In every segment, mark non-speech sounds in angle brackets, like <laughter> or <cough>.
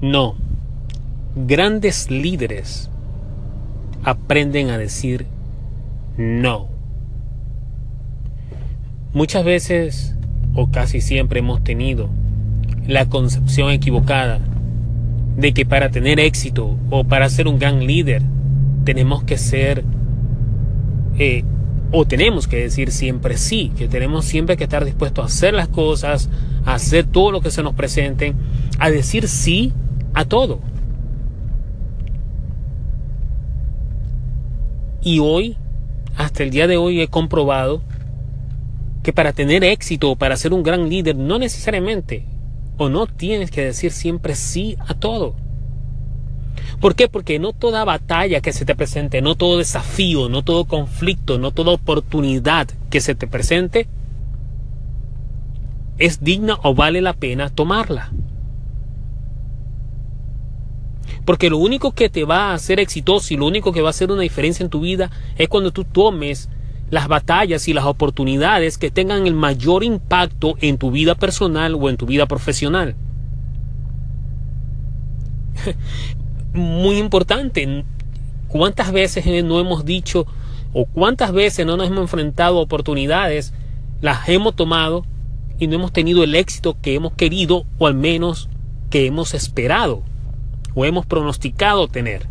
No. Grandes líderes aprenden a decir no. Muchas veces, o casi siempre, hemos tenido la concepción equivocada de que para tener éxito o para ser un gran líder tenemos que ser eh, o tenemos que decir siempre sí, que tenemos siempre que estar dispuestos a hacer las cosas, a hacer todo lo que se nos presente, a decir sí a todo. Y hoy, hasta el día de hoy, he comprobado que para tener éxito para ser un gran líder, no necesariamente o no tienes que decir siempre sí a todo. ¿Por qué? Porque no toda batalla que se te presente, no todo desafío, no todo conflicto, no toda oportunidad que se te presente es digna o vale la pena tomarla. Porque lo único que te va a hacer exitoso y lo único que va a hacer una diferencia en tu vida es cuando tú tomes las batallas y las oportunidades que tengan el mayor impacto en tu vida personal o en tu vida profesional. <laughs> Muy importante, ¿cuántas veces no hemos dicho o cuántas veces no nos hemos enfrentado a oportunidades, las hemos tomado y no hemos tenido el éxito que hemos querido o al menos que hemos esperado hemos pronosticado tener?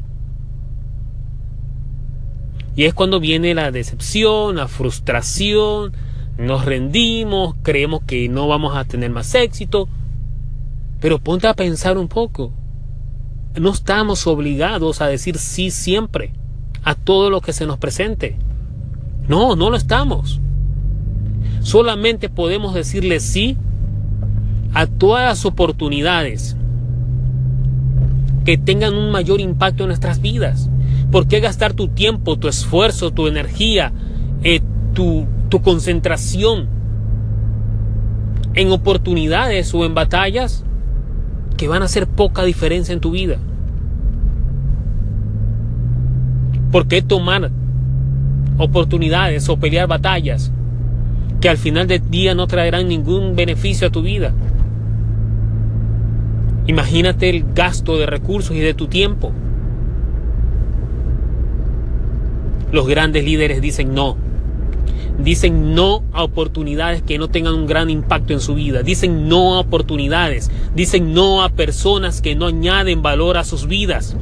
Y es cuando viene la decepción, la frustración, nos rendimos, creemos que no vamos a tener más éxito. Pero ponte a pensar un poco. No estamos obligados a decir sí siempre a todo lo que se nos presente. No, no lo estamos. Solamente podemos decirle sí a todas las oportunidades que tengan un mayor impacto en nuestras vidas. ¿Por qué gastar tu tiempo, tu esfuerzo, tu energía, eh, tu, tu concentración en oportunidades o en batallas que van a hacer poca diferencia en tu vida? ¿Por qué tomar oportunidades o pelear batallas que al final del día no traerán ningún beneficio a tu vida? Imagínate el gasto de recursos y de tu tiempo. Los grandes líderes dicen no. Dicen no a oportunidades que no tengan un gran impacto en su vida. Dicen no a oportunidades. Dicen no a personas que no añaden valor a sus vidas.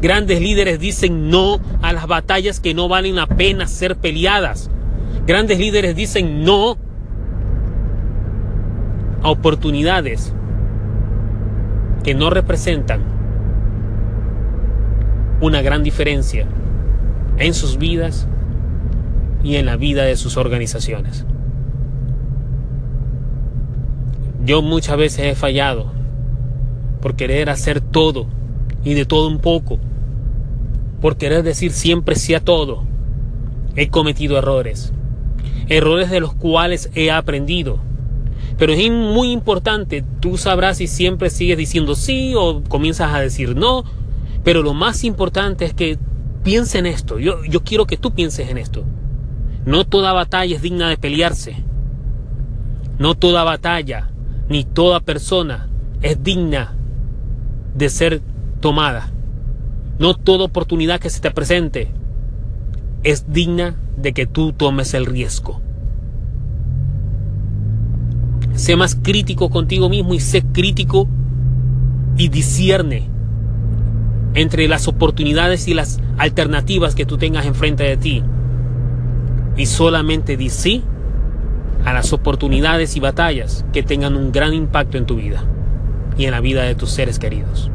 Grandes líderes dicen no a las batallas que no valen la pena ser peleadas. Grandes líderes dicen no a oportunidades que no representan una gran diferencia en sus vidas y en la vida de sus organizaciones. Yo muchas veces he fallado por querer hacer todo y de todo un poco, por querer decir siempre sí a todo. He cometido errores, errores de los cuales he aprendido. Pero es muy importante, tú sabrás si siempre sigues diciendo sí o comienzas a decir no, pero lo más importante es que piensa en esto. Yo, yo quiero que tú pienses en esto. No toda batalla es digna de pelearse. No toda batalla ni toda persona es digna de ser tomada. No toda oportunidad que se te presente es digna de que tú tomes el riesgo. Sé más crítico contigo mismo y sé crítico y discierne entre las oportunidades y las alternativas que tú tengas enfrente de ti. Y solamente di sí a las oportunidades y batallas que tengan un gran impacto en tu vida y en la vida de tus seres queridos.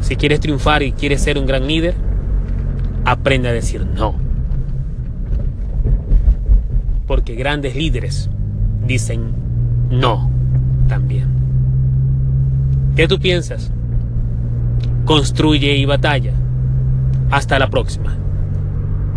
Si quieres triunfar y quieres ser un gran líder, aprende a decir no. Porque grandes líderes dicen no también. ¿Qué tú piensas? Construye y batalla. Hasta la próxima.